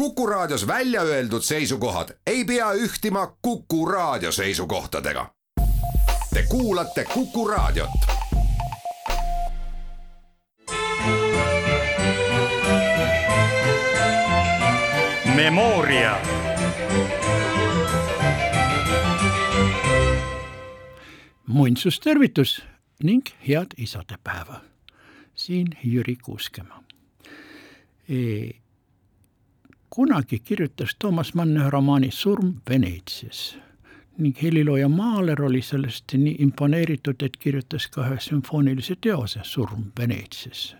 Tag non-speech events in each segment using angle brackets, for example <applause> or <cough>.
Kuku Raadios välja öeldud seisukohad ei pea ühtima Kuku Raadio seisukohtadega. Te kuulate Kuku Raadiot. Memoria. muinsustervitus ning head isadepäeva. siin Jüri Kuuskemaa e kunagi kirjutas Toomas Mann ühe romaani Surm Veneetsias ning helilooja Maaler oli sellest nii imponeeritud, et kirjutas ka ühe sümfoonilise teose Surm Veneetsias.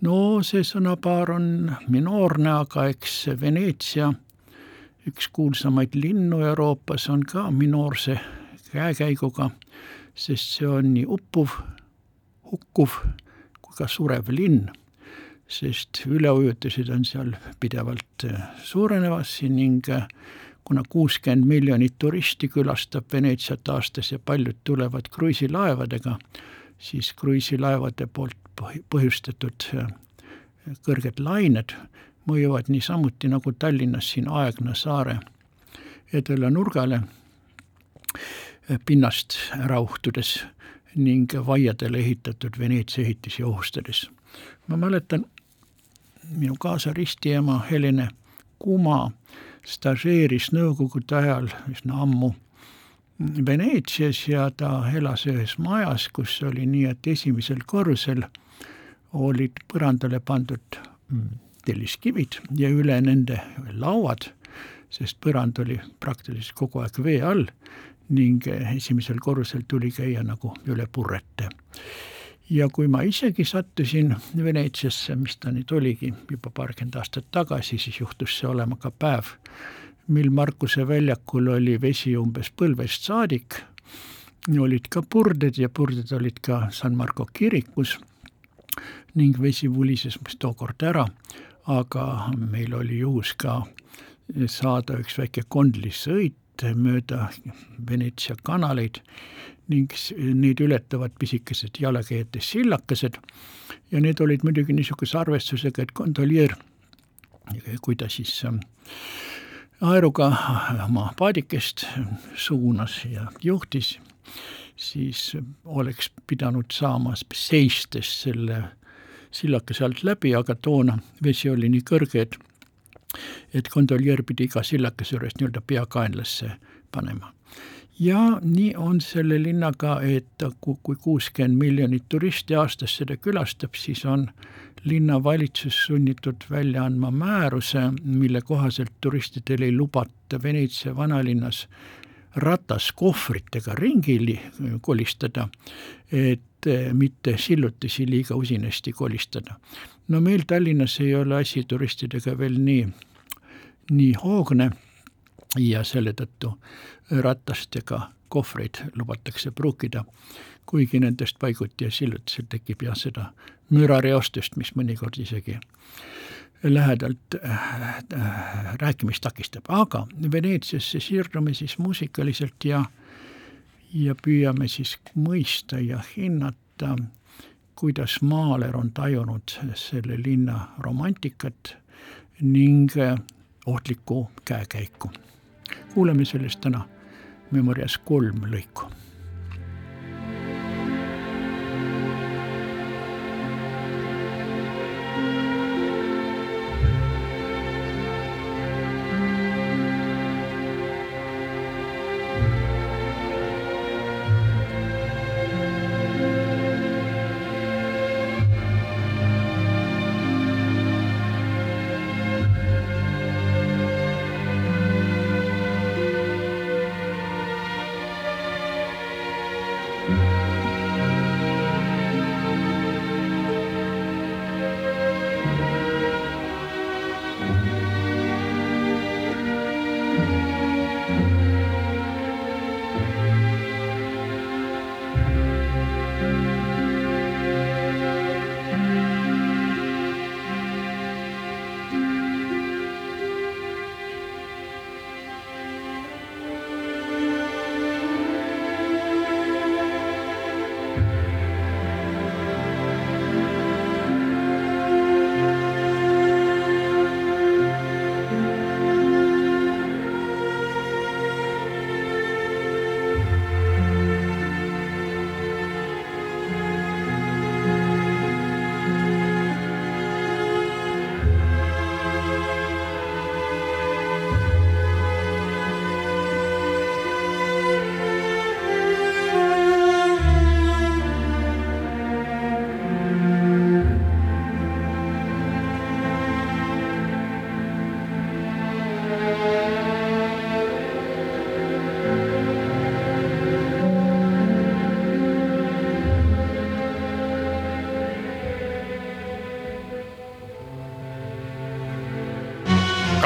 no see sõnapaar on minoorne, aga eks Veneetsia, üks kuulsamaid linnu Euroopas, on ka minoorse käekäiguga, sest see on nii uppuv, hukkuv kui ka surev linn sest üleujutused on seal pidevalt äh, suurenemas ning äh, kuna kuuskümmend miljonit turisti külastab Veneetsiat aastas ja paljud tulevad kruiisilaevadega, siis kruiisilaevade poolt põhjustatud äh, kõrged lained mõjuvad niisamuti nagu Tallinnas siin Aegna saare edela nurgale pinnast ära uhtudes ning vaiadele ehitatud Veneetsia ehitisi ohustades. ma mäletan minu kaasaristiema Helene Kuma stažeeris nõukogude ajal üsna ammu Veneetsias ja ta elas ühes majas, kus oli nii, et esimesel korrusel olid põrandale pandud mm, telliskivid ja üle nende lauad, sest põrand oli praktiliselt kogu aeg vee all ning esimesel korrusel tuli käia nagu üle purrete ja kui ma isegi sattusin Veneetsiasse, mis ta nüüd oligi juba paarkümmend aastat tagasi, siis juhtus see olema ka päev, mil Markuse väljakul oli vesi umbes põlvest saadik, olid ka purded ja purded olid ka San Marco kirikus ning vesi vulises tookord ära, aga meil oli juhus ka saada üks väike kondlisõit mööda Veneetsia kanaleid ning neid ületavad pisikesed jalakäijate sillakesed. Ja need olid muidugi niisuguse arvestusega, et kondoljeer, kui ta siis ähm, aeruga oma paadikest suunas ja juhtis, siis oleks pidanud saama seistes selle sillakese alt läbi, aga toona vesi oli nii kõrge, et et kondoljeer pidi iga sillakese juures nii-öelda pea kaenlasse panema ja nii on selle linnaga, et kui kuuskümmend miljonit turisti aastas seda külastab, siis on linnavalitsus sunnitud välja andma määruse, mille kohaselt turistidel ei lubata Veneetsia vanalinnas rataskohvritega ringi kolistada, et mitte sillutisi liiga usinasti kolistada. No meil Tallinnas ei ole asi turistidega veel nii, nii hoogne ja selle tõttu ratastega kohvreid lubatakse pruukida, kuigi nendest paiguti ja sillutisel tekib jah seda mürareostust, mis mõnikord isegi lähedalt äh, rääkimist takistab, aga Veneetsiasse siirdume siis muusikaliselt ja ja püüame siis mõista ja hinnata, kuidas Maaler on tajunud selle linna romantikat ning ohtlikku käekäiku. Kuuleme sellest täna Memorias kolm lõiku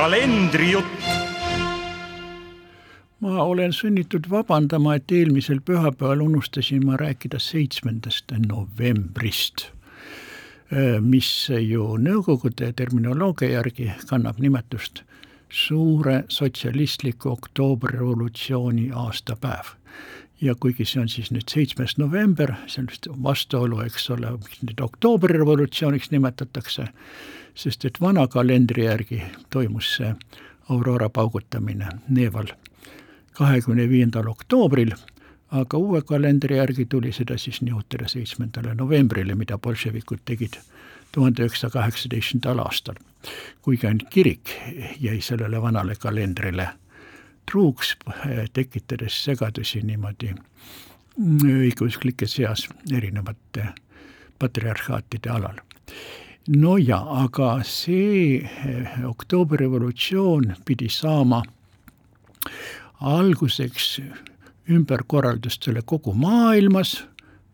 kalendrijutt. ma olen sunnitud vabandama, et eelmisel pühapäeval unustasin ma rääkida seitsmendast novembrist, mis ju Nõukogude terminoloogia järgi kannab nimetust suure sotsialistliku oktoobrirevolutsiooni aastapäev ja kuigi see on siis nüüd seitsmes november, see on vist vastuolu, eks ole, nüüd oktoobrirevolutsiooniks nimetatakse, sest et vana kalendri järgi toimus see aurora paugutamine Neeval kahekümne viiendal oktoobril, aga uue kalendri järgi tuli seda siis nihutada seitsmendale novembrile, mida bolševikud tegid tuhande üheksasaja kaheksateistkümnendal aastal. kuigi ainult kirik jäi sellele vanale kalendrile truuks, tekitades segadusi niimoodi õigeusklike seas erinevate patriarhaatide alal. No ja, aga see eh, oktoobrirevolutsioon pidi saama alguseks ümberkorraldustele kogu maailmas,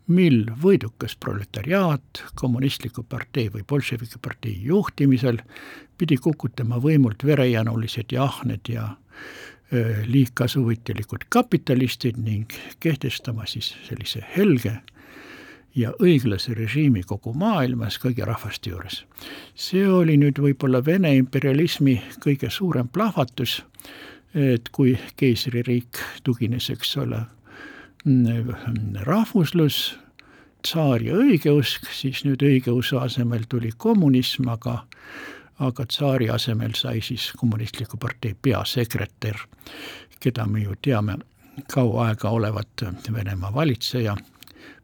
mil võidukas proletariaat kommunistliku partei või bolševiki partei juhtimisel pidi kukutama võimult verejanulised ja ahned ja liigkasuvõtjalikud kapitalistid ning kehtestama siis sellise helge ja õiglase režiimi kogu maailmas kõigi rahvaste juures. see oli nüüd võib-olla Vene imperialismi kõige suurem plahvatus, et kui keisririik tugines, eks ole, rahvuslus, tsaar ja õigeusk, siis nüüd õigeusu asemel tuli kommunism, aga aga tsaari asemel sai siis kommunistliku partei peasekretär, keda me ju teame kaua aega olevat Venemaa valitseja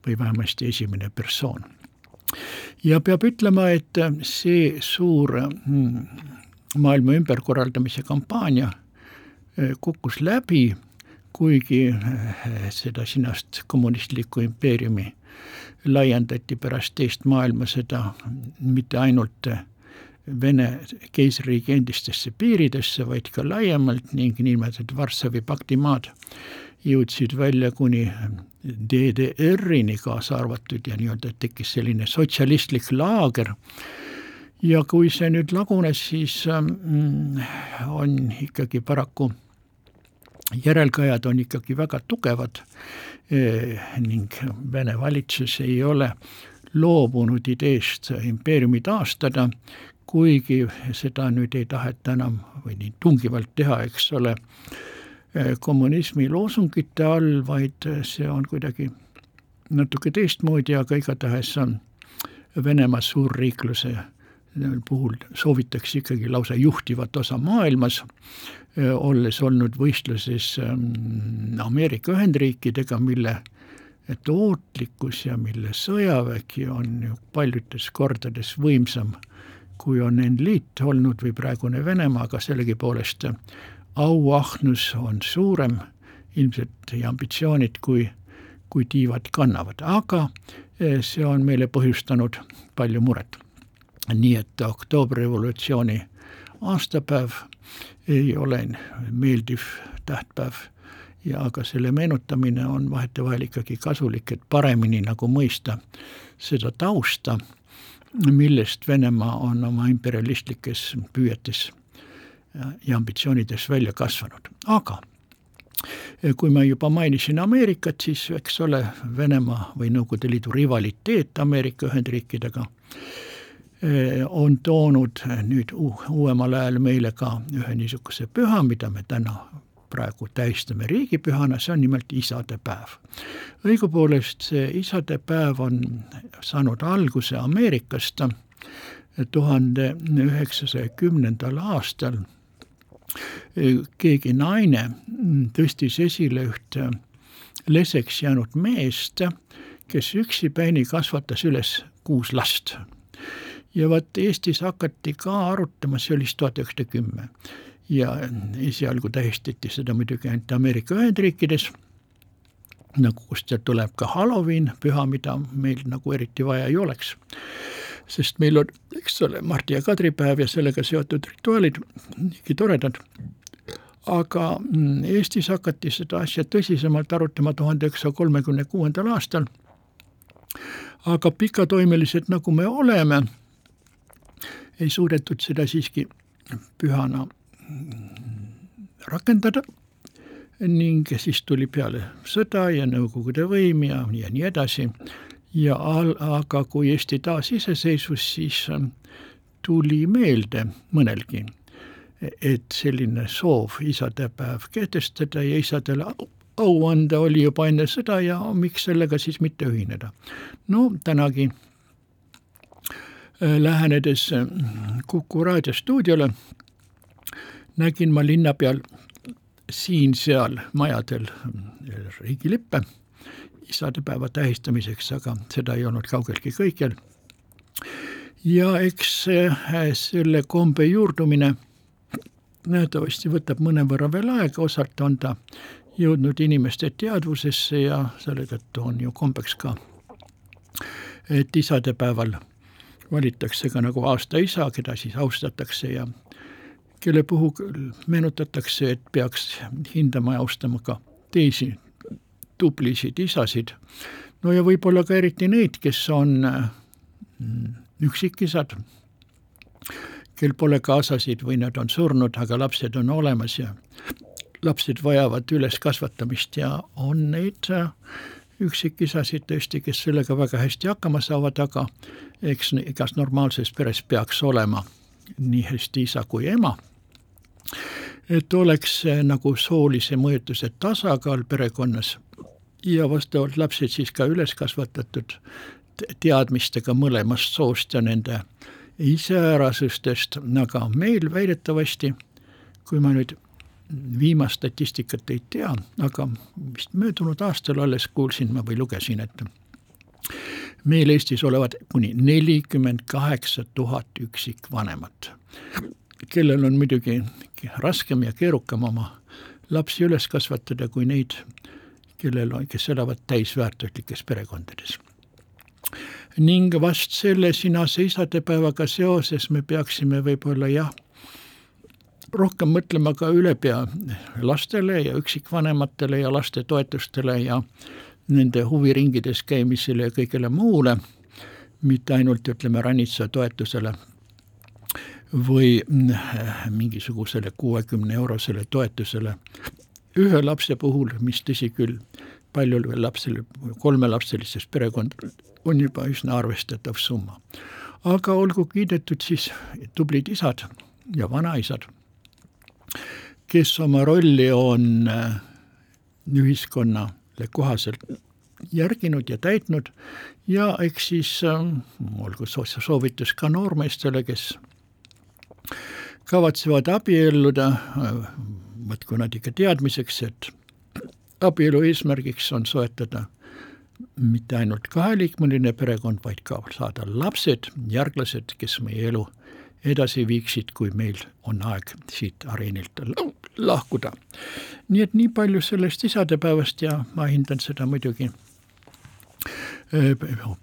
või vähemasti esimene persoon. ja peab ütlema, et see suur mm, maailma ümberkorraldamise kampaania eh, kukkus läbi, kuigi eh, seda sinast kommunistlikku impeeriumi laiendati pärast teist maailmasõda mitte ainult Vene keisririigi endistesse piiridesse, vaid ka laiemalt ning niinimetatud Varssavi pakti maad jõudsid välja kuni DDR-ini kaasa arvatud ja nii-öelda tekkis selline sotsialistlik laager. ja kui see nüüd lagunes, siis mm, on ikkagi paraku, järelkajad on ikkagi väga tugevad eh, ning Vene valitsus ei ole loobunud ideest impeeriumi taastada, kuigi seda nüüd ei taheta enam või nii tungivalt teha, eks ole, kommunismi loosungite all, vaid see on kuidagi natuke teistmoodi, aga igatahes on Venemaa suurriikluse puhul soovitakse ikkagi lausa juhtivat osa maailmas, olles olnud võistluses ähm, Ameerika Ühendriikidega, mille tootlikkus ja mille sõjavägi on ju paljudes kordades võimsam kui on NLiit olnud või praegune Venemaa, aga sellegipoolest auahnus on suurem ilmselt ja ambitsioonid, kui, kui tiivad kannavad, aga eh, see on meile põhjustanud palju muret. nii et oktoobrirevolutsiooni aastapäev ei ole meeldiv tähtpäev ja aga selle meenutamine on vahetevahel ikkagi kasulik, et paremini nagu mõista seda tausta millest Venemaa on oma imperialistlikes püüetes ja ambitsioonides välja kasvanud, aga kui ma juba mainisin Ameerikat, siis eks ole, Venemaa või Nõukogude Liidu rivaliteet Ameerika Ühendriikidega eh, on toonud nüüd uuemal ajal meile ka ühe niisuguse püha, mida me täna praegu tähistame riigipühana, see on nimelt isadepäev. õigupoolest see isadepäev on saanud alguse Ameerikast tuhande üheksasaja kümnendal aastal keegi naine tõstis esile ühte leseks jäänud meest, kes üksipäini kasvatas üles kuus last. ja vot Eestis hakati ka arutama, see oli siis tuhat üheksasada kümme ja esialgu tähistati seda muidugi ainult Ameerika Ühendriikides, nagu kust tuleb ka Halloween, püha, mida meil nagu eriti vaja ei oleks. sest meil on, eks ole, Mardi ja Kadripäev ja sellega seotud rituaalid niigi toredad, aga mm, Eestis hakati seda asja tõsisemalt arutama tuhande üheksasaja kolmekümne kuuendal aastal, aga pikatoimelised, nagu me oleme, ei suudetud seda siiski pühana rakendada ning siis tuli peale sõda ja Nõukogude võim ja, ja nii edasi. ja al-, aga kui Eesti taasiseseisvus, siis ähm, tuli meelde mõnelgi, et selline soov isadepäev kehtestada ja isadele au anda oli juba enne sõda ja miks sellega siis mitte ühineda. no tänagi äh, lähenedes äh, Kuku raadiostuudiole nägin ma linna peal siin-seal majadel äh, riigilippe isadepäeva tähistamiseks, aga seda ei olnud kaugeltki kõikjal. ja eks selle kombe juurdumine nähtavasti võtab mõnevõrra veel aega, osalt on ta jõudnud inimeste teadvusesse ja selle tõttu on ju kombeks ka, et isadepäeval valitakse ka nagu aasta isa, keda siis austatakse ja kelle puhul meenutatakse, et peaks hindama ja austama ka teisi tublisid isasid. no ja võib-olla ka eriti neid, kes on mm, üksikisad, kel pole kaasasid või nad on surnud, aga lapsed on olemas ja lapsed vajavad üleskasvatamist ja on neid äh, üksikisasid tõesti, kes sellega väga hästi hakkama saavad, aga eks igas normaalses peres peaks olema nii hästi isa kui ema. Et oleks äh, nagu soolise mõjutuse tasakaal perekonnas ja vastavalt lapsed siis ka üles kasvatatud teadmistega mõlemast soost ja nende iseärasustest, aga meil väidetavasti, kui ma nüüd viimast statistikat ei tea, aga vist möödunud aastal alles kuulsin ma või lugesin, et meil Eestis olevat kuni nelikümmend kaheksa tuhat üksikvanemat, kellel on muidugi raskem ja keerukam oma lapsi üles kasvatada kui neid, kellel on, kes elavad täisväärtuslikes perekondades. ning vast selle sinase isadepäevaga seoses me peaksime võib-olla jah, rohkem mõtlema ka ülepea lastele ja üksikvanematele ja lastetoetustele ja nende huviringides käimisele ja kõigele muule, mitte ainult ütleme ranitsa toetusele või mm, mingisugusele kuuekümne eurosele toetusele ühe lapse puhul, mis tõsi küll, paljul lapsel, kolmelapselises perekond on juba üsna arvestatav summa. aga olgu kiidetud siis tublid isad ja vanaisad kes oma rolli on äh, ühiskonnale kohaselt järginud ja täitnud ja eks siis äh, olgu soovitus ka noormeestele, kes kavatsevad abielluda, võtku nad ikka teadmiseks, et abielu eesmärgiks on soetada mitte ainult kaheliikmeline perekond, vaid ka saada lapsed, järglased, kes meie elu edasi viiksid, kui meil on aeg siit areenilt lahkuda. nii et nii palju sellest isadepäevast ja ma hindan seda muidugi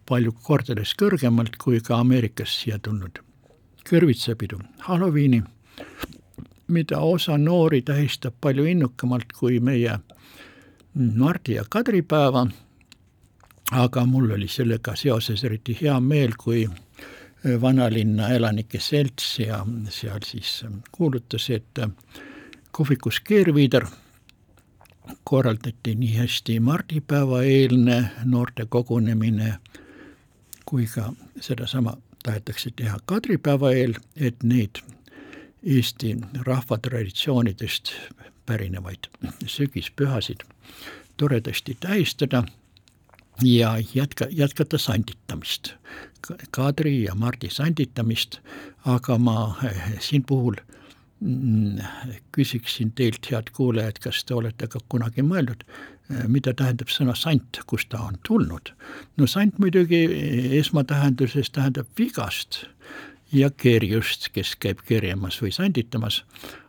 palju kordades kõrgemalt kui ka Ameerikast siia tulnud kõrvitsapidu, Halloweeni, mida osa noori tähistab palju innukamalt kui meie Mardi ja Kadri päeva, aga mul oli sellega seoses eriti hea meel, kui vanalinna elanike selts ja seal siis kuulutas, et kohvikus Keerviider korraldati nii hästi mardipäeva eelne noorte kogunemine kui ka sedasama tahetakse teha kadripäeva eel, et neid Eesti rahvatraditsioonidest pärinevaid sügispühasid toredasti tähistada ja jätka, jätkata sanditamist, Kadri ja Mardi sanditamist, aga ma eh, siin puhul mm, küsiksin teilt, head kuulajad, kas te olete ka kunagi mõelnud, mida tähendab sõna sant, kust ta on tulnud? no sant muidugi esmatähenduses tähendab vigast ja kerjust, kes käib kerjamas või sanditamas,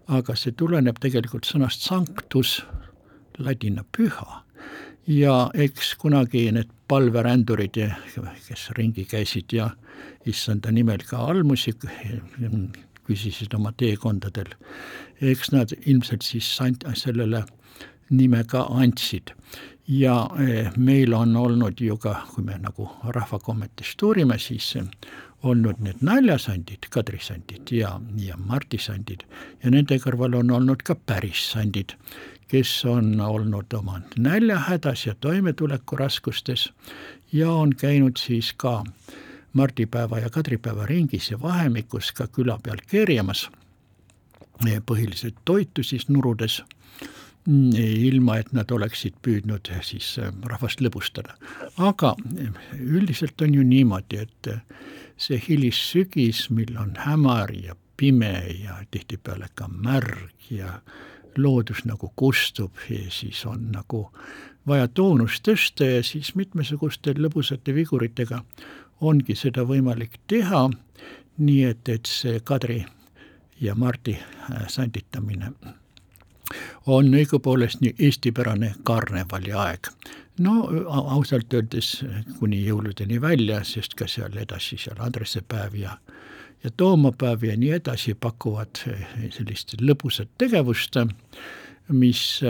aga see tuleneb tegelikult sõnast sanctus, ladina püha ja eks kunagi need palverändurid, kes ringi käisid ja issanda nimel ka almusi küsisid oma teekondadel, eks nad ilmselt siis sant-, sellele nime ka andsid. ja eh, meil on olnud ju ka, kui me nagu rahvakommetest uurime, siis olnud need naljasandid, kadrisandid ja, ja mardisandid ja nende kõrval on olnud ka päris sandid, kes on olnud oma näljahädas ja toimetulekuraskustes ja on käinud siis ka mardipäeva ja kadripäeva ringis ja vahemikus ka küla peal kerjamas põhiliselt toitu siis nurudes ilma, et nad oleksid püüdnud siis rahvast lõbustada. aga üldiselt on ju niimoodi, et see hilissügis, mil on hämar ja pime ja tihtipeale ka märg ja loodus nagu kustub ja siis on nagu vaja toonust tõsta ja siis mitmesuguste lõbusate viguritega ongi seda võimalik teha, nii et, et see Kadri ja Mardi sanditamine on õigupoolest nii eestipärane karnevali aeg no ausalt öeldes kuni jõuludeni välja, sest ka seal edasi seal Andresepäev ja ja toomapäev ja nii edasi pakuvad sellist lõbusat tegevust, mis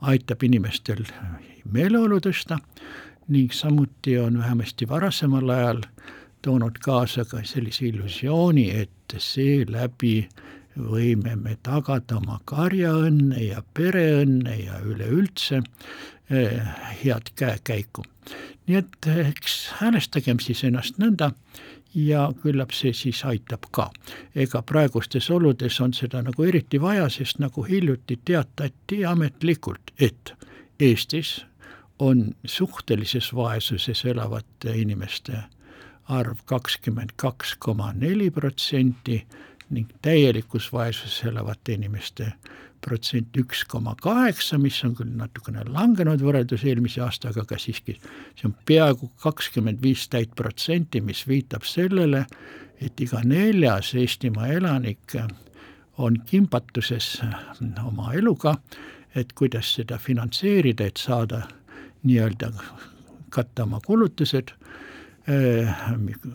aitab inimestel meeleolu tõsta ning samuti on vähemasti varasemal ajal toonud kaasa ka sellise illusiooni, et seeläbi võime me tagada oma karjaõnne ja pereõnne ja üleüldse eh, head käekäiku. nii et eh, eks häälestagem siis ennast nõnda ja küllap see siis aitab ka. ega praegustes oludes on seda nagu eriti vaja, sest nagu hiljuti teatati ametlikult, et Eestis on suhtelises vaesuses elavate inimeste arv kakskümmend kaks koma neli protsenti ning täielikus vaesuses elavate inimeste protsent üks koma kaheksa, mis on küll natukene langenud võrreldes eelmise aastaga, aga siiski see on peaaegu kakskümmend viis täit protsenti, mis viitab sellele, et iga neljas Eestimaa elanik on kimbatuses oma eluga, et kuidas seda finantseerida, et saada nii-öelda katta oma kulutused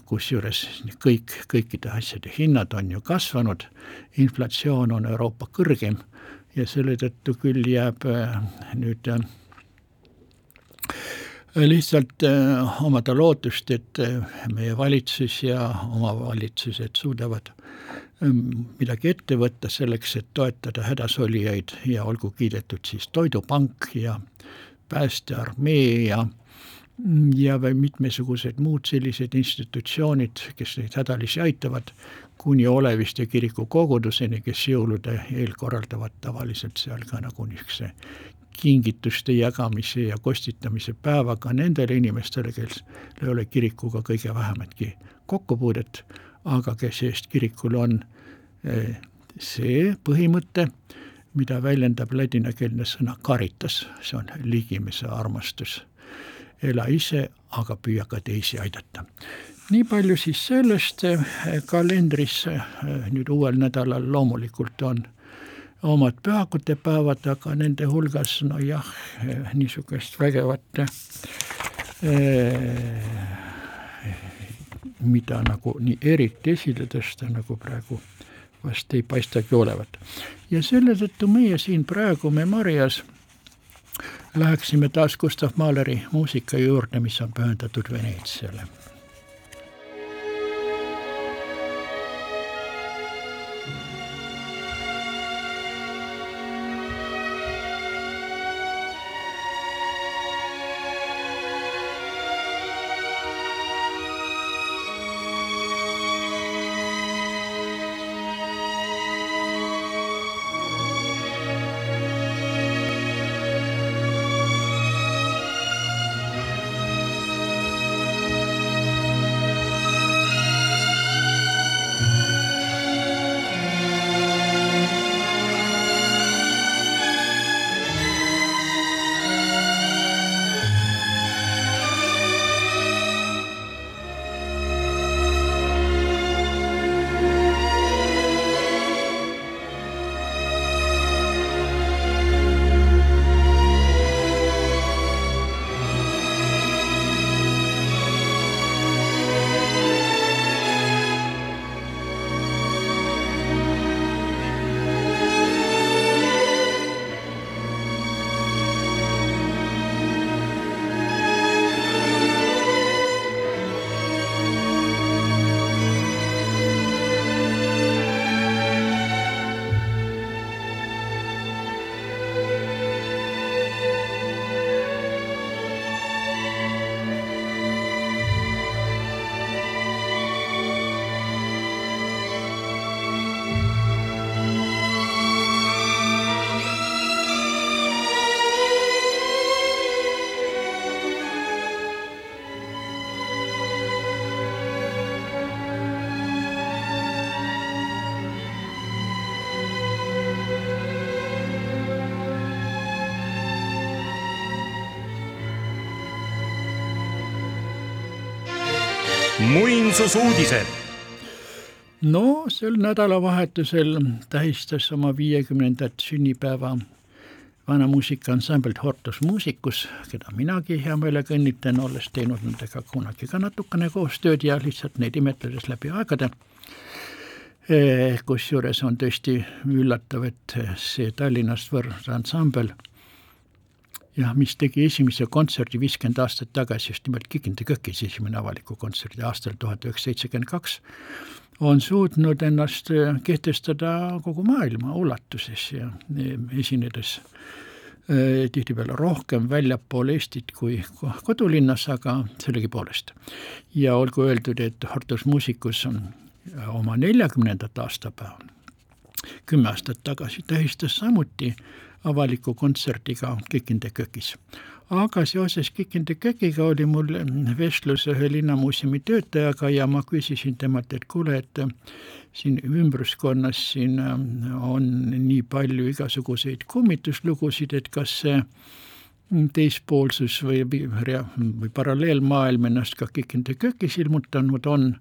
kusjuures kõik, kõikide asjade hinnad on ju kasvanud, inflatsioon on Euroopa kõrgim ja selle tõttu küll jääb äh, nüüd äh, lihtsalt omada lootust, et meie valitsus ja omavalitsused suudavad midagi ette võtta selleks, et toetada hädasolijaid ja olgu kiidetud siis Toidupank ja Päästearmee ja ja veel mitmesugused muud sellised institutsioonid, kes neid hädalisi aitavad, kuni Oleviste kiriku koguduseni, kes jõulude eel korraldavad tavaliselt seal ka nagu niisuguse kingituste jagamise ja kostitamise päevaga nendele inimestele, kes ei ole kirikuga kõige vähematki kokkupuudet, aga kes eest kirikul on eh, see põhimõte, mida väljendab ladinakeelne sõna caritas, see on ligimise armastus ela ise, aga püüa ka teisi aidata. nii palju siis sellest, eh, kalendris eh, nüüd uuel nädalal loomulikult on omad pühakutepäevad, aga nende hulgas nojah, eh, niisugust vägevat mida nagu nii eriti esile tõsta, nagu praegu vast ei paistagi olevat. ja selle tõttu meie siin praegu Memorias läheksime taas Gustav Mahleri muusika juurde, mis on pühendatud Veneetsiale muinsusuudised. no sel nädalavahetusel tähistas oma viiekümnendat sünnipäeva vana muusikaansambel Hortus Musicus, keda minagi hea meelega õnnitlen, olles teinud nendega kunagi ka natukene koostööd ja lihtsalt neid imetledes läbi aegade. Eh, kusjuures on tõesti üllatav, et see Tallinnast võrd ansambel jah, mis tegi esimese kontserdi viiskümmend aastat tagasi, just nimelt Kikinde kökis esimene avaliku kontserdi aastal tuhat üheksasada seitsekümmend kaks, on suutnud ennast äh, kehtestada kogu maailma ulatuses ja esinedes äh, tihtipeale rohkem väljapool Eestit kui kodulinnas, aga sellegipoolest. ja olgu öeldud, et Hortus Musicus on oma neljakümnendat aastapäeva kümme aastat tagasi tähistas samuti avaliku kontserdiga Kikinde kökis. aga seoses Kikinde kökiga oli mul vestlus ühe linnamuuseumi töötajaga ja ma küsisin temalt, et kuule, et siin ümbruskonnas siin on nii palju igasuguseid kummituslugusid, et kas see teispoolsus või, või, paralleelmaailm ennast ka Kikinde kökis ilmutanud on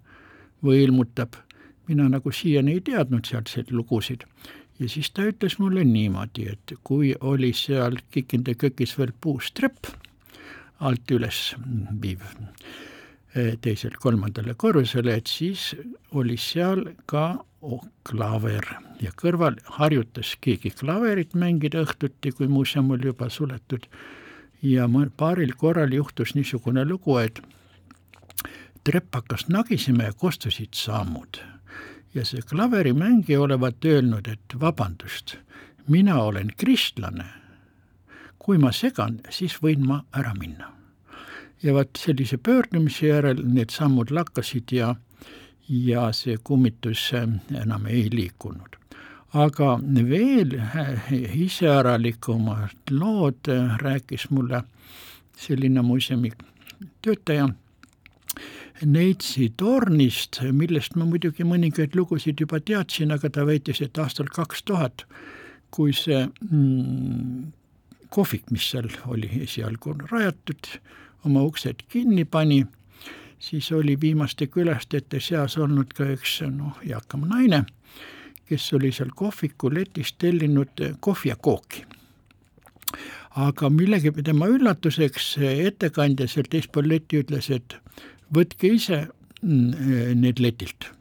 või ilmutab mina nagu siiani ei teadnud sealseid lugusid ja siis ta ütles mulle niimoodi, et kui oli seal Kikinde kökis veel puustrepp alt üles viiv e, teiselt kolmandale korrusele, et siis oli seal ka klaver ja kõrval harjutas keegi klaverit mängida õhtuti, kui muuseum oli juba suletud. ja paaril korral juhtus niisugune lugu, et trepp hakkas nagisema ja kostusid sammud ja see klaverimängija olevat öelnud, et vabandust, mina olen kristlane. kui ma segan, siis võin ma ära minna. ja vot sellise pöördumise järel need sammud lakkasid ja, ja see kummitus enam ei liikunud. aga veel iseäralikumad lood rääkis mulle selline muuseumi töötaja Neitsi tornist, millest ma muidugi mõningaid lugusid juba teadsin, aga ta väitis, et aastal kaks tuhat, kui see mm, kohvik, mis seal oli esialgu rajatud, oma uksed kinni pani, siis oli viimaste külastajate seas olnud ka üks noh, eakam naine, kes oli seal kohviku letist tellinud kohvi ja kooki aga millegi tema üllatuseks ettekandja seal teispool leti ütles, et võtke ise mm, need letilt.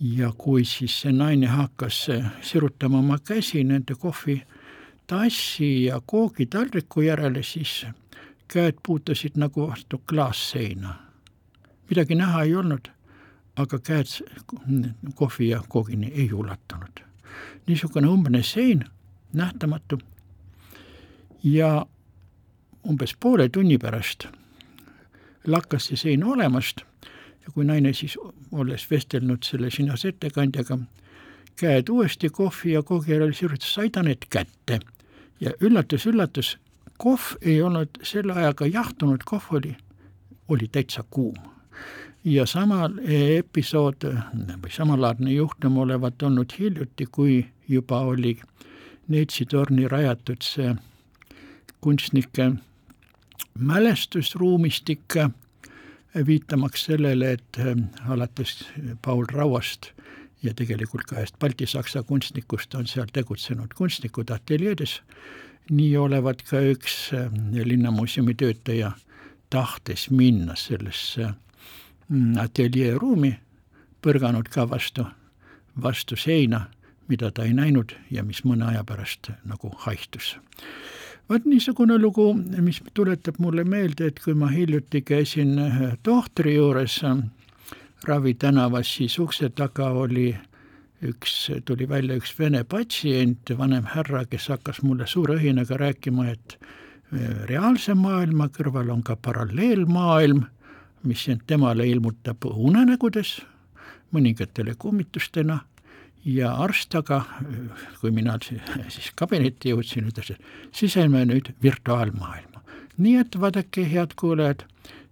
ja kui siis see naine hakkas sirutama oma käsi nende kohvitassi ja koogitaldriku järele, siis käed puutusid nagu vastu klaasseina. midagi näha ei olnud, aga käed kohvi ja koogini ei ulatunud. niisugune umbne sein, nähtamatu ja umbes poole tunni pärast lakkas see sein olemast ja kui naine siis, olles vestelnud selle sinas ettekandjaga, käed uuesti kohvi ja koogi järel sirutas, sai ta need kätte ja üllatus-üllatus, kohv ei olnud selle ajaga jahtunud, kohv oli, oli täitsa kuum. ja sama episood või samalaadne juhtum olevat olnud hiljuti, kui juba oli Neitsi torni rajatud see kunstnike mälestusruumistik, viitamaks sellele, et äh, alates Paul Rauast ja tegelikult ka ühest baltisaksa kunstnikust on seal tegutsenud kunstnikud ateljeedes, nii olevat ka üks äh, linnamuuseumi töötaja tahtes minna sellesse mm, ateljeeruumi, põrganud ka vastu, vastu seina, mida ta ei näinud ja mis mõne aja pärast nagu haihtus vot niisugune lugu, mis tuletab mulle meelde, et kui ma hiljuti käisin tohtri juures Ravi tänavas, siis ukse taga oli üks, tuli välja üks vene patsient, vanem härra, kes hakkas mulle suure õhinaga rääkima, et äh, reaalse maailma kõrval on ka paralleelmaailm, mis temale ilmutab unenägudes, mõningatele kummitustena ja arst aga, kui mina siis kabinetti jõudsin, ütles, et siseme nüüd virtuaalmaailma. nii et vaadake, head kuulajad,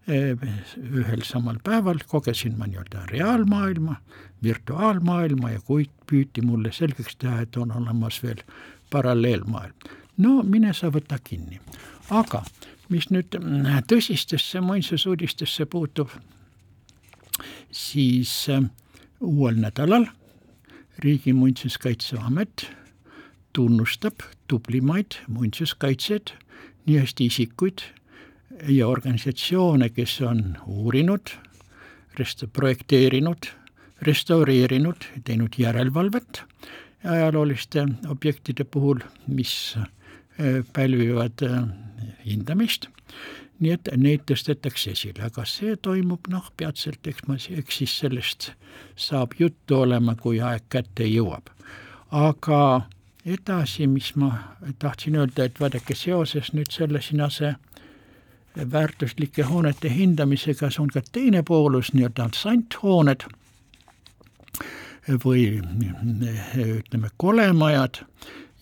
ühel samal päeval kogesin ma nii-öelda reaalmaailma, virtuaalmaailma ja kuid püüti mulle selgeks teha, et on olemas veel paralleelmaailm. no mine sa võta kinni. aga mis nüüd tõsistesse muinsusuudistesse puutub, siis uuel nädalal Riigi Muinsuskaitseamet tunnustab tublimaid muinsuskaitsjaid, nii hästi isikuid ja organisatsioone, kes on uurinud, rest-, projekteerinud, restaureerinud, teinud järelevalvet ajalooliste objektide puhul, mis pälvivad hindamist nii et neid tõstetakse esile, aga see toimub noh, peatselt, eks ma, eks siis sellest saab juttu olema, kui aeg kätte jõuab. aga edasi, mis ma tahtsin öelda, et vaadake, seoses nüüd selle Sinase väärtuslike hoonete hindamisega, see on ka teine poolus, nii-öelda santhooned või ütleme, kolemajad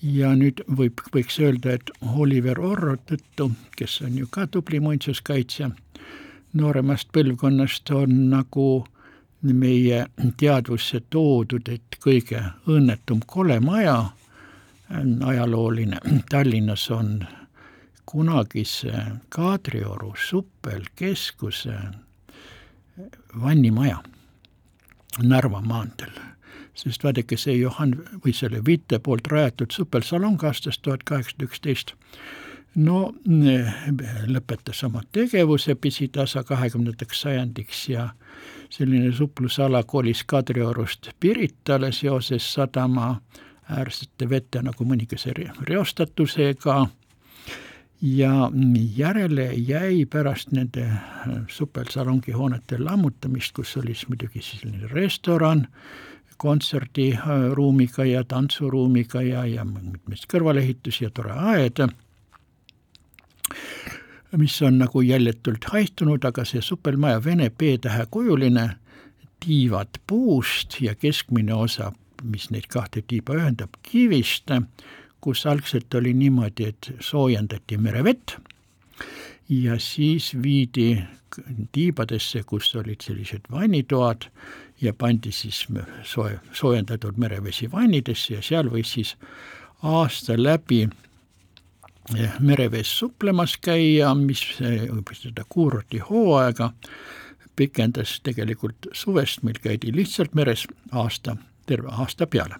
ja nüüd võib, võiks öelda, et Oliver Orro tõttu, kes on ju ka tubli muinsuskaitsja, nooremast põlvkonnast on nagu meie teadvusse toodud, et kõige õnnetum kolemaja, ajalooline. Tallinnas on kunagise Kadrioru suppelkeskuse vannimaja Narva maanteel sest vaadake, see Johan või selle Vitte poolt rajatud supelsalong aastast tuhat kaheksasada üksteist. No lõpetas oma tegevuse pisitasa kahekümnendaks sajandiks ja selline suplusala kolis Kadriorust Piritale seoses sadama äärsete vette nagu mõningase reostatusega. Ja järele jäi pärast nende supelsalongi hoonete lammutamist, kus oli siis muidugi selline restoran, kontserdiruumiga ja tantsuruumiga ja, ja mitmeid kõrvalehitusi ja tore aed, mis on nagu jäljetult haihtunud, aga see supelmaja vene B-tähe kujuline, tiivad puust ja keskmine osa, mis neid kahte tiiba ühendab, kivist, kus algselt oli niimoodi, et soojendati merevett ja siis viidi tiibadesse, kus olid sellised vannitoad ja pandi siis soe, soojendatud merevesi vannidesse ja seal võis siis aasta läbi eh, merevees suplemas käia, mis seda kuurortihooaega pikendas tegelikult suvest, meil käidi lihtsalt meres aasta, terve aasta peale.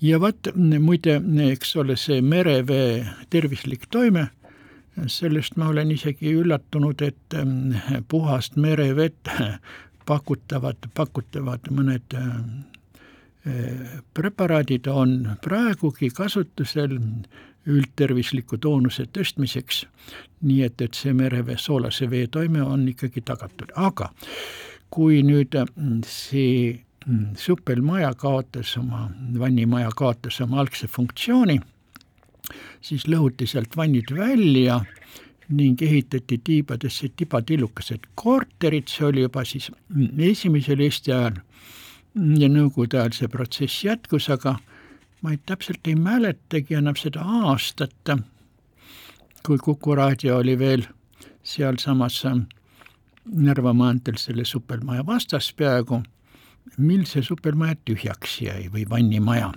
ja vot muide, eks ole, see merevee tervislik toime sellest ma olen isegi üllatunud, et puhast merevett <laughs> pakutavad, pakutavad mõned äh, preparaadid on praegugi kasutusel üldtervisliku toonuse tõstmiseks, nii et, et see merevee soolase vee toime on ikkagi tagatud, aga kui nüüd mm, see mm, supelmaja kaotas oma, vannimaja kaotas oma algse funktsiooni, siis lõhuti sealt vannid välja ning ehitati tiibadesse tibatillukesed. Korterid, see oli juba siis esimesel Eesti ajal. Ja Nõukogude ajal see protsess jätkus, aga ma ei, täpselt ei mäletagi enam seda aastat, kui Kuku raadio oli veel sealsamas Narva maanteel selle supelmaja vastas peaaegu, mil see supelmaja tühjaks jäi või vannimaja.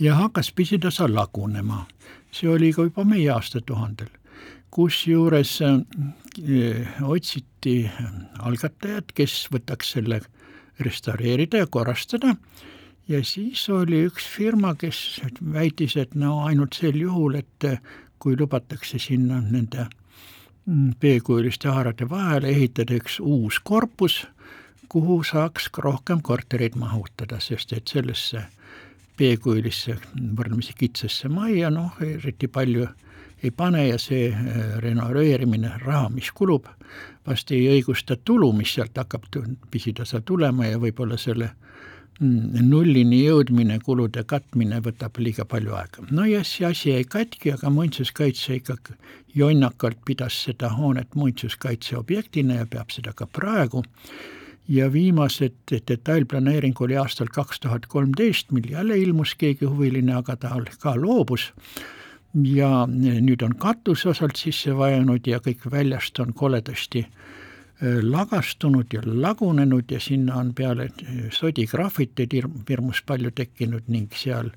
ja hakkas pisitasa lagunema, see oli ka juba meie aastatuhandel kusjuures äh, otsiti algatajat, kes võtaks selle restaureerida ja korrastada. Ja siis oli üks firma, kes väitis, et no ainult sel juhul, et kui lubatakse sinna nende B-kujuliste haarade vahele ehitada üks uus korpus, kuhu saaks rohkem kortereid mahutada, sest et sellesse B-kujulisse võrdlemisi kitsasse majja, noh, eriti palju ei pane ja see äh, renoveerimine, raha, mis kulub, vast ei õigusta tulu, mis sealt hakkab pisitasa tulema ja võib-olla selle mm, nullini jõudmine, kulude katmine võtab liiga palju aega. no ja see asi jäi katki, aga muinsuskaitse ikkagi jonnakalt pidas seda hoonet muinsuskaitseobjektina ja peab seda ka praegu ja viimased detailplaneering oli aastal kaks tuhat kolmteist, mil jälle ilmus keegi huviline, aga ta ka loobus ja nüüd on katus osalt sisse vajunud ja kõik väljast on koledasti äh, lagastunud ja lagunenud ja sinna on peale äh, sodigraafiteid hirmus palju tekkinud ning seal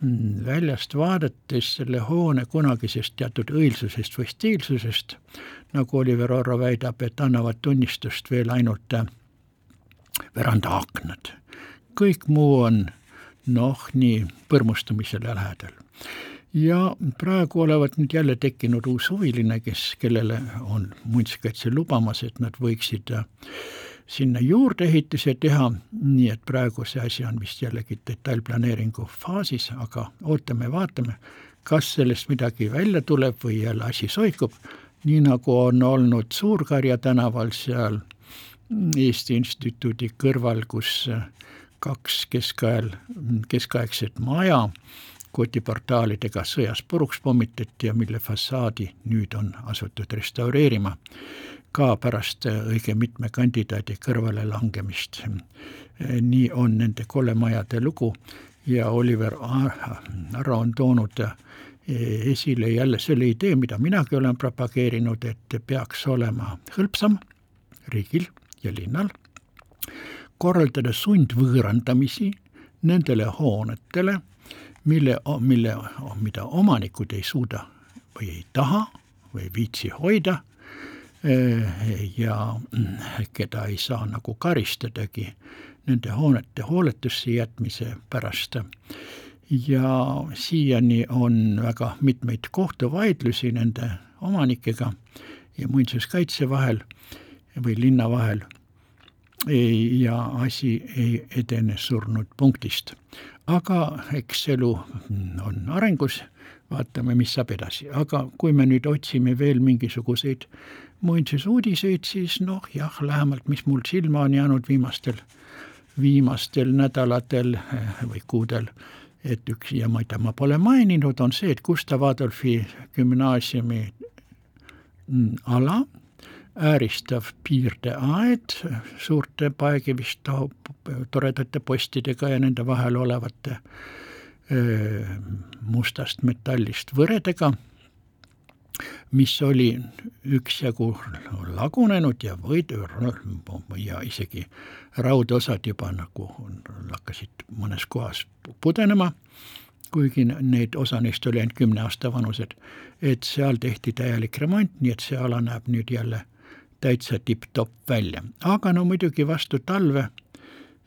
mm, väljast vaadates selle hoone kunagisest teatud õilsusest või stiilsusest, nagu Oliver Orro väidab, et annavad tunnistust veel ainult äh, verandaaknad. kõik muu on noh, nii põrmustamisele lähedal. Ja praegu olevat nüüd jälle tekkinud uus huviline, kes, kellele on muinsuskaitse lubamas, et nad võiksid äh, sinna juurdeehituse teha, nii et praegu see asi on vist jällegi detailplaneeringu faasis, aga ootame-vaatame, kas sellest midagi välja tuleb või jälle asi soikub, nii nagu on olnud Suur-Karja tänaval seal Eesti Instituudi kõrval, kus kaks keskajal, keskaegset maja kotiportaalidega sõjas puruks pommitati ja mille fassaadi nüüd on asutud restaureerima ka pärast õige mitme kandidaadi kõrvale langemist. nii on nende kolemajade lugu ja Oliver Arro on toonud esile jälle selle idee, mida minagi olen propageerinud, et peaks olema hõlpsam riigil ja linnal korraldada sundvõõrandamisi nendele hoonetele, mille, mille, mida omanikud ei suuda või ei taha või ei viitsi hoida ja keda ei saa nagu karistadagi nende hoonete hooletusse jätmise pärast. ja siiani on väga mitmeid kohtuvaidlusi nende omanikega ja muinsuskaitse vahel või linna vahel ja asi ei edene surnud punktist. Aga eks elu on arengus, vaatame, mis saab edasi, aga kui me nüüd otsime veel mingisuguseid muinsusuudiseid, siis noh, jah, lähemalt, mis mul silma on jäänud viimastel, viimastel nädalatel eh, või kuudel, et üks ja ma ei tea, ma pole maininud, on see, et Gustav Adolfi gümnaasiumi mm, ala ääristav piirdeaed suurte paegivist toredate postidega ja nende vahel olevate öö, mustast metallist võredega, mis oli üksjagu lagunenud ja võid- ja isegi raudosad juba nagu hakkasid mõnes kohas pudenema, kuigi need, osa neist oli ainult kümne aasta vanused, et seal tehti täielik remont, nii et see ala näeb nüüd jälle täitsa tipp-topp välja, aga no muidugi vastu talve.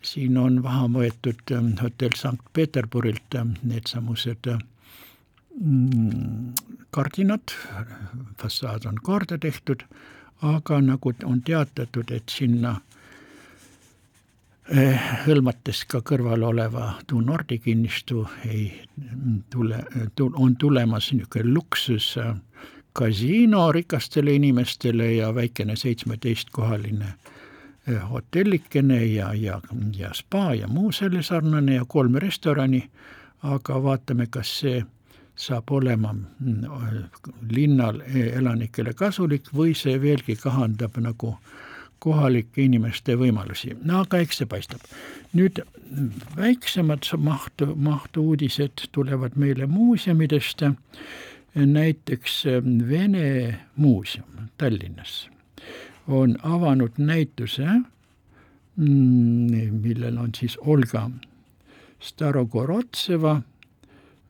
Siin on maha võetud ähm, hotell Sankt-Peterburilt ähm, needsamused mm, kardinad, fassaad on korda tehtud, aga nagu on teatatud, et sinna eh, hõlmates ka kõrval oleva Du Nordi kinnistu ei tule, on tulemas niisugune luksus äh, kasiino rikastele inimestele ja väikene seitsmeteistkohaline eh, hotellikene ja, ja, ja spa ja muu selle sarnane ja kolm restorani, aga vaatame, kas see saab olema mm, linnal elanikele kasulik või see veelgi kahandab nagu kohalike inimeste võimalusi, no aga eks see paistab. nüüd väiksemad mahtu, mahtu uudised tulevad meile muuseumidest näiteks ähm, Vene muuseum Tallinnas on avanud näituse, mm, millel on siis Olga Starogorotseva,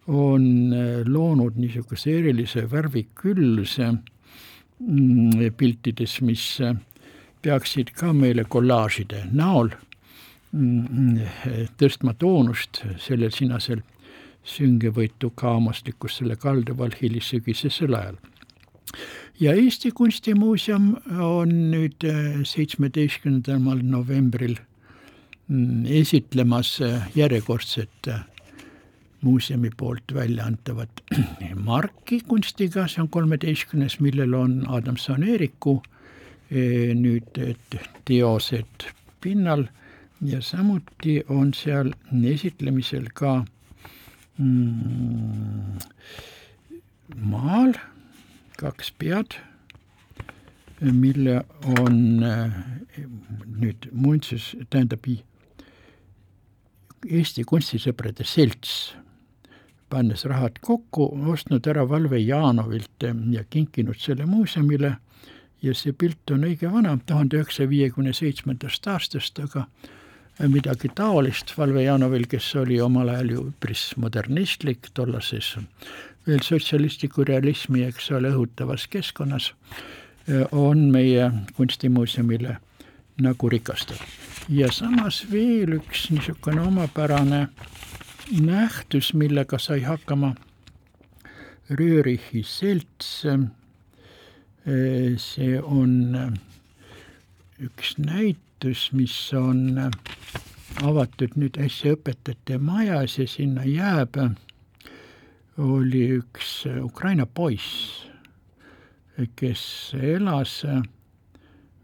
on äh, loonud niisuguse erilise värvikülluse mm, piltides, mis äh, peaksid ka meile kollaažide näol mm, tõstma toonust sellel sinasel süngevõitu kaamastikkusele kalduval hilissügisesel ajal. ja Eesti Kunstimuuseum on nüüd äh, seitsmeteistkümnendal novembril mm, esitlemas äh, järjekordset äh, muuseumi poolt välja antavat <clears throat> marki kunstiga, see on kolmeteistkümnes, millel on Adamson Eeriku nüüd teosed pinnal ja samuti on seal esitlemisel ka mm, maal kaks pead, mille on nüüd muinsus, tähendab Eesti Kunstisõprade Selts, pannes rahad kokku, ostnud ära Valve Jaanovilt ja kinkinud selle muuseumile. Ja see pilt on õige vana, tuhande üheksasaja viiekümne seitsmendast aastast, aga midagi taolist Valve Janovil, kes oli omal ajal ju üpris modernistlik tollases veel sotsialistliku realismi, eks ole, õhutavas keskkonnas, on meie kunstimuuseumile nagu rikastav. ja samas veel üks niisugune omapärane nähtus, millega sai hakkama Röörichi selts. see on üks näitus, mis on avatud nüüd äsja õpetajate majas ja sinna jääb, oli üks Ukraina poiss, kes elas,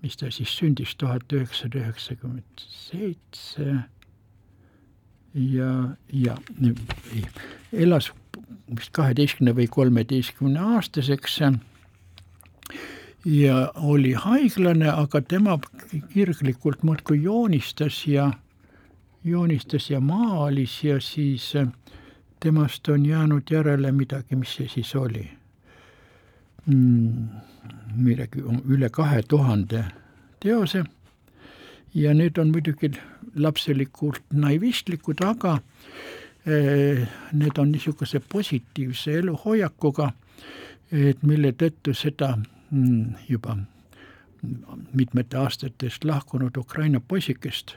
mis ta siis sündis tuhat üheksasada üheksakümmend seitse. Ja, ja elas vist kaheteistkümne või kolmeteistkümne aastaseks ja oli haiglane, aga tema kirglikult muudkui joonistas ja joonistas ja maalis ja siis temast on jäänud järele midagi, mis see siis oli mm,? midagi üle kahe tuhande teose ja need on muidugi lapselikult naivistlikud, aga eh, need on niisuguse positiivse eluhoiakuga, et mille tõttu seda juba mitmete aastate eest lahkunud Ukraina poisikest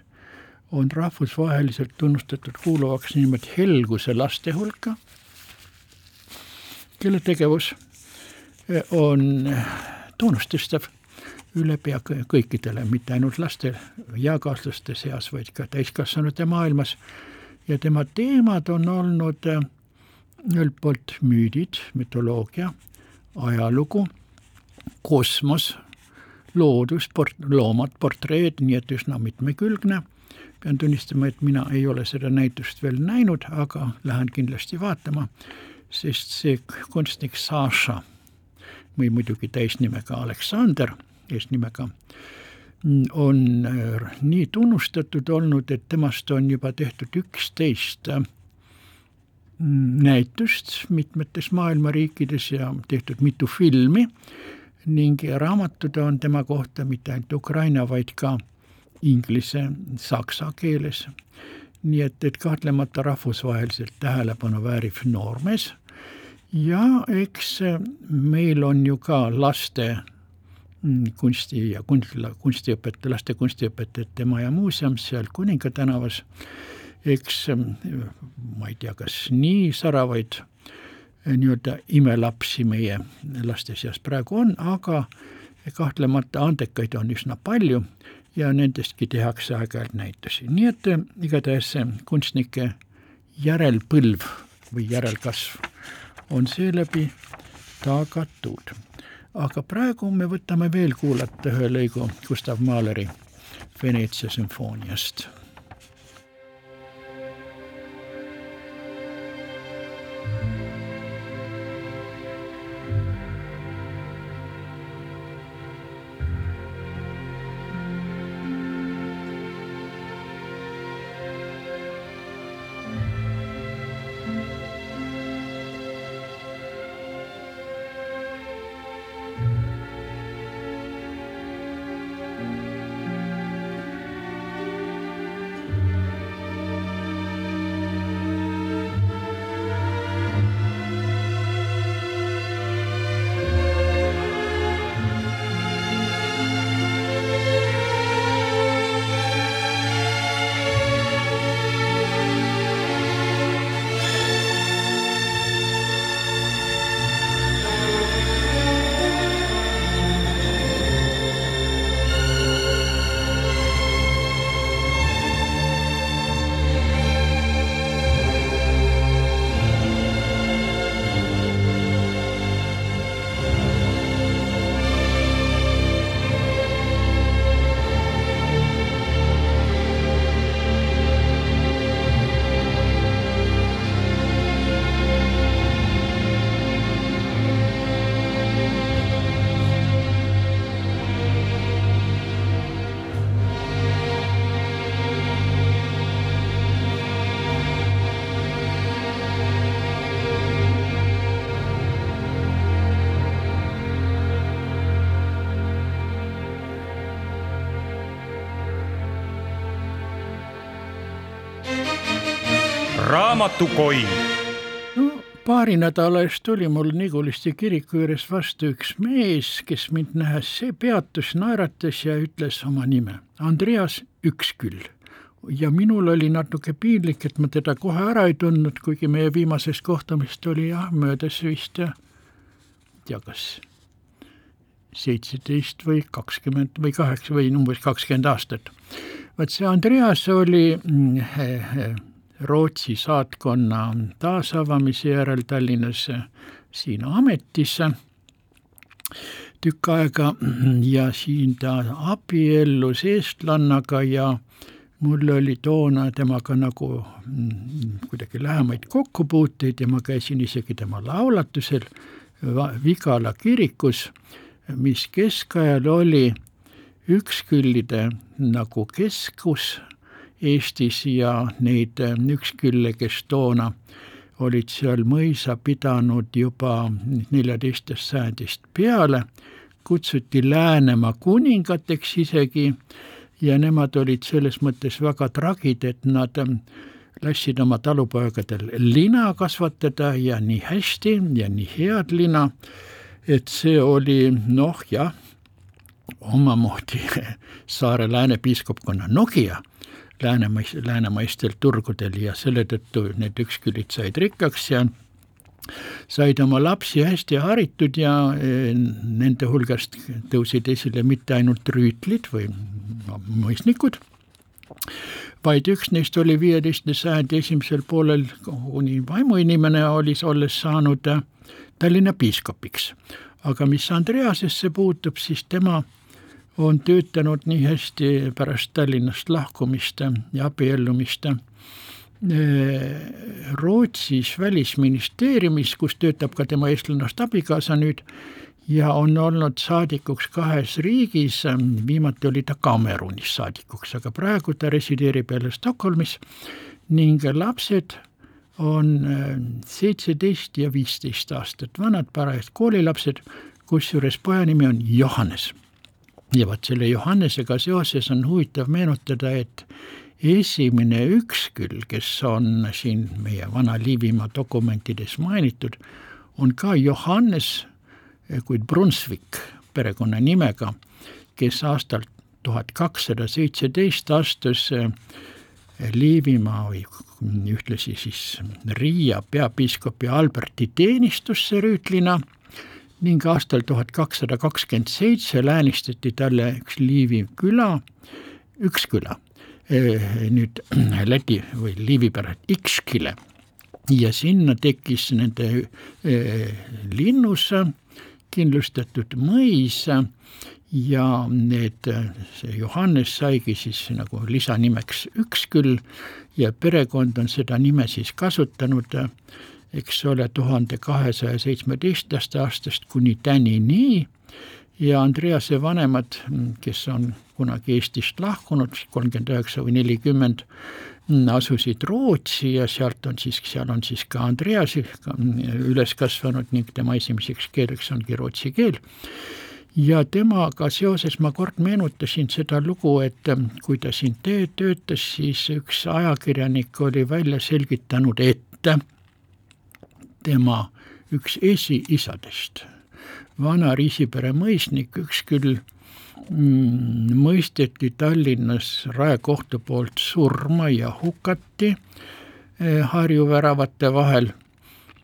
on rahvusvaheliselt tunnustatud kuuluvaks nimelt helguse laste hulka, kelle tegevus eh, on tunnustatav üle pea kõikidele, mitte ainult laste eakaaslaste seas, vaid ka täiskasvanute maailmas. ja tema teemad on olnud äh, ühelt poolt müüdid, mütoloogia, ajalugu, kosmos, loodus, port-, loomad, portreed, nii et üsna mitmekülgne. pean tunnistama, et mina ei ole seda näitust veel näinud, aga lähen kindlasti vaatama, sest see kunstnik Saša või muidugi täisnimega Aleksander eesnimega, on äh, nii tunnustatud olnud, et temast on juba tehtud üksteist äh, näitust mitmetes maailma riikides ja tehtud mitu filmi ning raamatud on tema kohta mitte ainult ukraina, vaid ka inglise, saksa keeles. nii et, et kahtlemata rahvusvaheliselt tähelepanu vääriv noormees ja eks meil on ju ka laste kunsti ja kunstla, kunstiõpetaja, laste kunstiõpetajate maja muuseum seal Kuninga tänavas. eks ma ei tea, kas nii säravaid nii-öelda imelapsi meie laste seas praegu on, aga kahtlemata andekaid on üsna palju ja nendestki tehakse aeg-ajalt näitusi, nii et eh, igatahes kunstnike järelpõlv või järelkasv on seeläbi tagatud. Aga praegu me võtame veel kuulata ühe lõigu Gustav Mahleri Veneetsia sümfooniast raamatukoin no paari nädala eest tuli mul Niguliste kiriku juures vastu üks mees, kes mind nähes peatus, naeratas ja ütles oma nime, Andreas Üksküll. ja minul oli natuke piinlik, et ma teda kohe ära ei tundnud, kuigi meie viimasest kohtumist oli jah, möödas vist ja tea, kas seitseteist või kakskümmend või kaheksa või umbes kakskümmend aastat. vot see Andreas oli mm, Rootsi saatkonna taasavamise järel Tallinnas siin ametis tükk aega ja siin ta abiellus eestlannaga ja mul oli toona temaga nagu mm, kuidagi lähemaid kokkupuuteid ja ma käisin isegi tema laulatusel Vigala kirikus, mis keskajal oli üksküllide nagu keskus Eestis ja neid äh, ükskülle, kes toona olid seal mõisa pidanud juba neljateistkümnendast sajandist peale, kutsuti Läänemaa kuningateks isegi ja nemad olid selles mõttes väga tragid, et nad ähm, lasid oma talupoegadel lina kasvatada ja nii hästi ja nii head lina, et see oli noh, jah, omamoodi <laughs> saare lääne piiskopkonna Nokia Läänemais-, läänemaistel turgudel ja selle tõttu need ükskülid said rikkaks ja said oma lapsi hästi haritud ja e, nende hulgast tõusid esile mitte ainult rüütlid või no, mõisnikud, vaid üks neist oli viieteistkümnenda sajandi esimesel poolel kuni vaimuinimene oli, olles saanud Tallinna piiskopiks. aga mis Andreasesse puutub, siis tema on töötanud nii hästi pärast Tallinnast lahkumist ja abiellumist. Rootsis välisministeeriumis, kus töötab ka tema eestlannast abikaasa nüüd ja on olnud saadikuks kahes riigis, viimati oli ta Kamerunis saadikuks, aga praegu ta resideerib jälle Stockholmis. Ning lapsed on seitseteist ja viisteist aastat vanad, parajad koolilapsed, kusjuures poja nimi on Johannes ja vot selle Johannesega seoses on huvitav meenutada, et esimene üksküll, kes on siin meie vana Liivimaa dokumentides mainitud, on ka Johannes, kuid Brunsvik perekonnanimega, kes aastal tuhat kakssada seitseteist astus eh, Liivimaa või ühtlasi siis Riia peapiiskopi Alberti teenistusse rüütlina ning aastal tuhat kakssada kakskümmend seitse läänistati talle üks Liivi küla, üks küla, eh, nüüd <clears throat> Läti või Liivi pärast Ikskile ja sinna tekkis nende eh, linnus kindlustatud mõis ja need, see Johannes saigi siis nagu lisanimeks Üksküll ja perekond on seda nime siis kasutanud eks ole, tuhande kahesaja seitsmeteistkümnendast aastast kuni tänini ja Andrease vanemad, kes on kunagi Eestist lahkunud, kolmkümmend üheksa või nelikümmend, asusid Rootsi ja sealt on siis, seal on siis ka Andreas üles kasvanud ning tema esimeseks keeleks ongi rootsi keel. ja temaga seoses ma kord meenutasin seda lugu, et kui ta siin töötas, siis üks ajakirjanik oli välja selgitanud, et tema üks esiisadest, vana Riisipere mõisnik, üks küll mm, mõisteti Tallinnas raekohtu poolt surma ja hukati eh, Harju väravate vahel.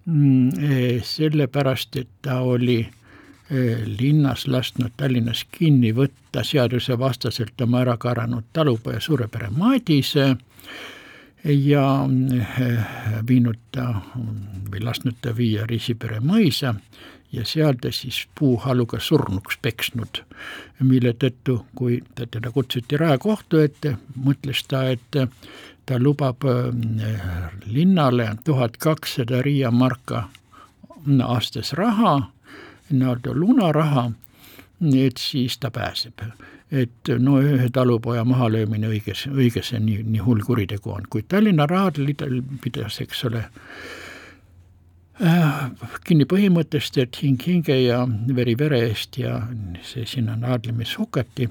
Mm, eh, sellepärast, et ta oli eh, linnas lasknud Tallinnas kinni võtta seadusevastaselt oma ära karanud talupoja Suurepere Madise ja eh, viinud ta või lasknud ta viia Riisipere mõisa ja seal ta siis puuhaluga surnuks peksnud, mille tõttu, kui ta teda kutsuti raekohtu ette, mõtles ta, et ta lubab eh, linnale tuhat kakssada Riia marka aastas raha, nii-öelda lunaraha, et siis ta pääseb et no ühe talupoja mahalöömine õiges, õigesse nii, nii hull kuritegu on, kuid Tallinna raadlidel pidas, eks ole äh,, kinni põhimõttest, et hing hinge ja veri vere eest ja see sinna naadlemis hukati,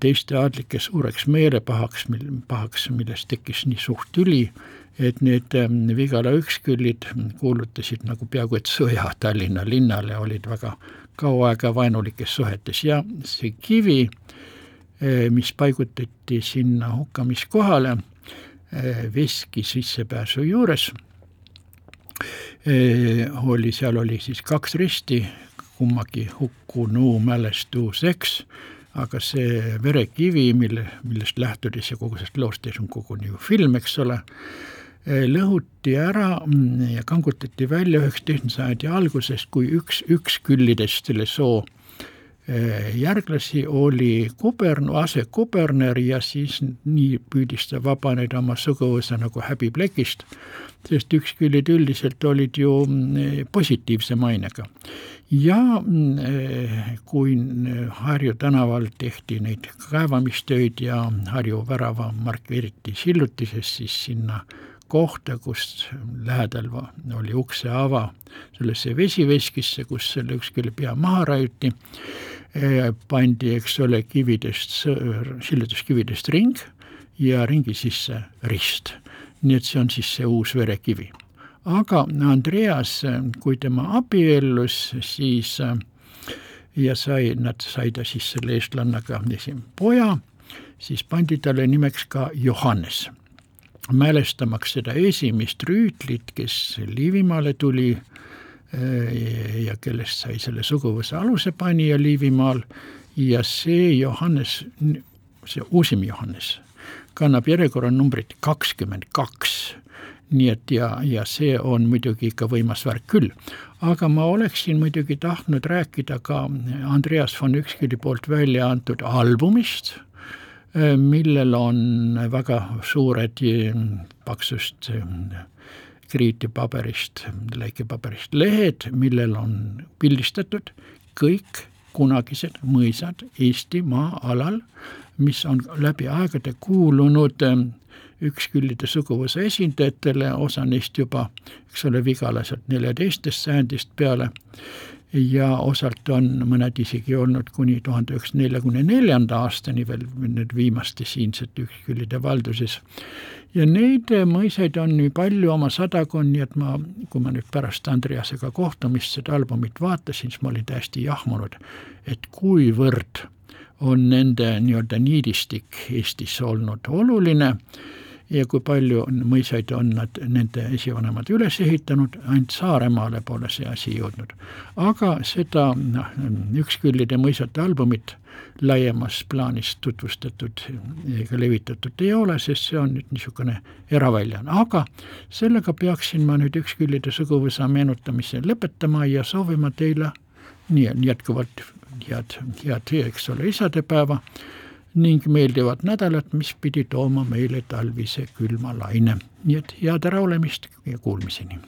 teiste aadlike suureks meelepahaks, mil, pahaks, millest tekkis nii suurt tüli, et need ähm, Vigala üksküllid kuulutasid nagu peaaegu et sõja Tallinna linnale, olid väga kaua aega vaenulikes suhetes. Ja see kivi, mis paigutati sinna hukkamiskohale, äh, veski sissepääsu juures, oli, seal oli siis kaks risti, kummagi hukkunu mälestuseks aga see verekivi, mille, millest lähtudes ja kogu sellest loost on koguni ju film, eks ole, lõhuti ära mm, ja kangutati välja üheksateistkümnenda sajandi alguses, kui üks, üks küllidest selle soo järglasi oli kubern, asekuberner ja siis nii püüdis ta vabaneda oma suguvõsa nagu häbiplekist, sest üksküllid üldiselt olid ju mm, positiivse mainega. Ja mm, eh, kui Harju tänaval tehti neid kaevamistöid ja Harju värava markeeriti sillutises, siis sinna kohta, kus lähedal oli ukseava sellesse vesiveskisse, kus selle üks külje pea maha raiuti, pandi, eks ole, kividest, sillutuskividest ring ja ringi sisse rist. nii et see on siis see uus verekivi aga Andreas, kui tema abiellus, siis ja sai, nad sai ta siis selle eestlannaga poja, siis pandi talle nimeks ka Johannes. mälestamaks seda esimest rüütlit, kes Liivimaale tuli eh, ja kellest sai selle suguvõsa alusepanija Liivimaal ja see Johannes, see uusim Johannes, kannab järjekorranumbrit kakskümmend kaks nii et ja, ja see on muidugi ikka võimas värk küll. aga ma oleksin muidugi tahtnud rääkida ka Andreas von Üksküli poolt välja antud albumist, millel on väga suured paksust kriitipaberist, läikepaberist lehed, millel on pildistatud kõik kunagised mõisad Eestimaa alal, mis on läbi aegade kuulunud üksküllide suguvõsa esindajatele, osa neist juba, eks ole, vigalased neljateistest sajandist peale ja osalt on mõned isegi olnud kuni tuhande üheksasaja neljakümne neljanda aastani veel need viimaste siinsete üksküllide valduses. ja neid mõisaid on nii palju, oma sadakond, nii et ma, kui ma nüüd pärast Andreasega kohtumist seda albumit vaatasin, siis ma olin täiesti jahmunud, et kuivõrd on nende nii-öelda niidistik Eestis olnud oluline ja kui palju mõisaid on nad, nende esivanemad üles ehitanud, ainult Saaremaale pole see asi jõudnud. aga seda noh, Üksküllide mõisate albumit laiemas plaanis tutvustatud ega levitatud ei ole, sest see on nüüd niisugune eraväljaanne, aga sellega peaksin ma nüüd Üksküllide suguvõsa meenutamise lõpetama ja soovima teile nii jätkuvalt head, head, eks ole, isadepäeva ning meeldivat nädalat, mis pidi tooma meile talvise külma laine. nii et head äraolemist ja kuulmiseni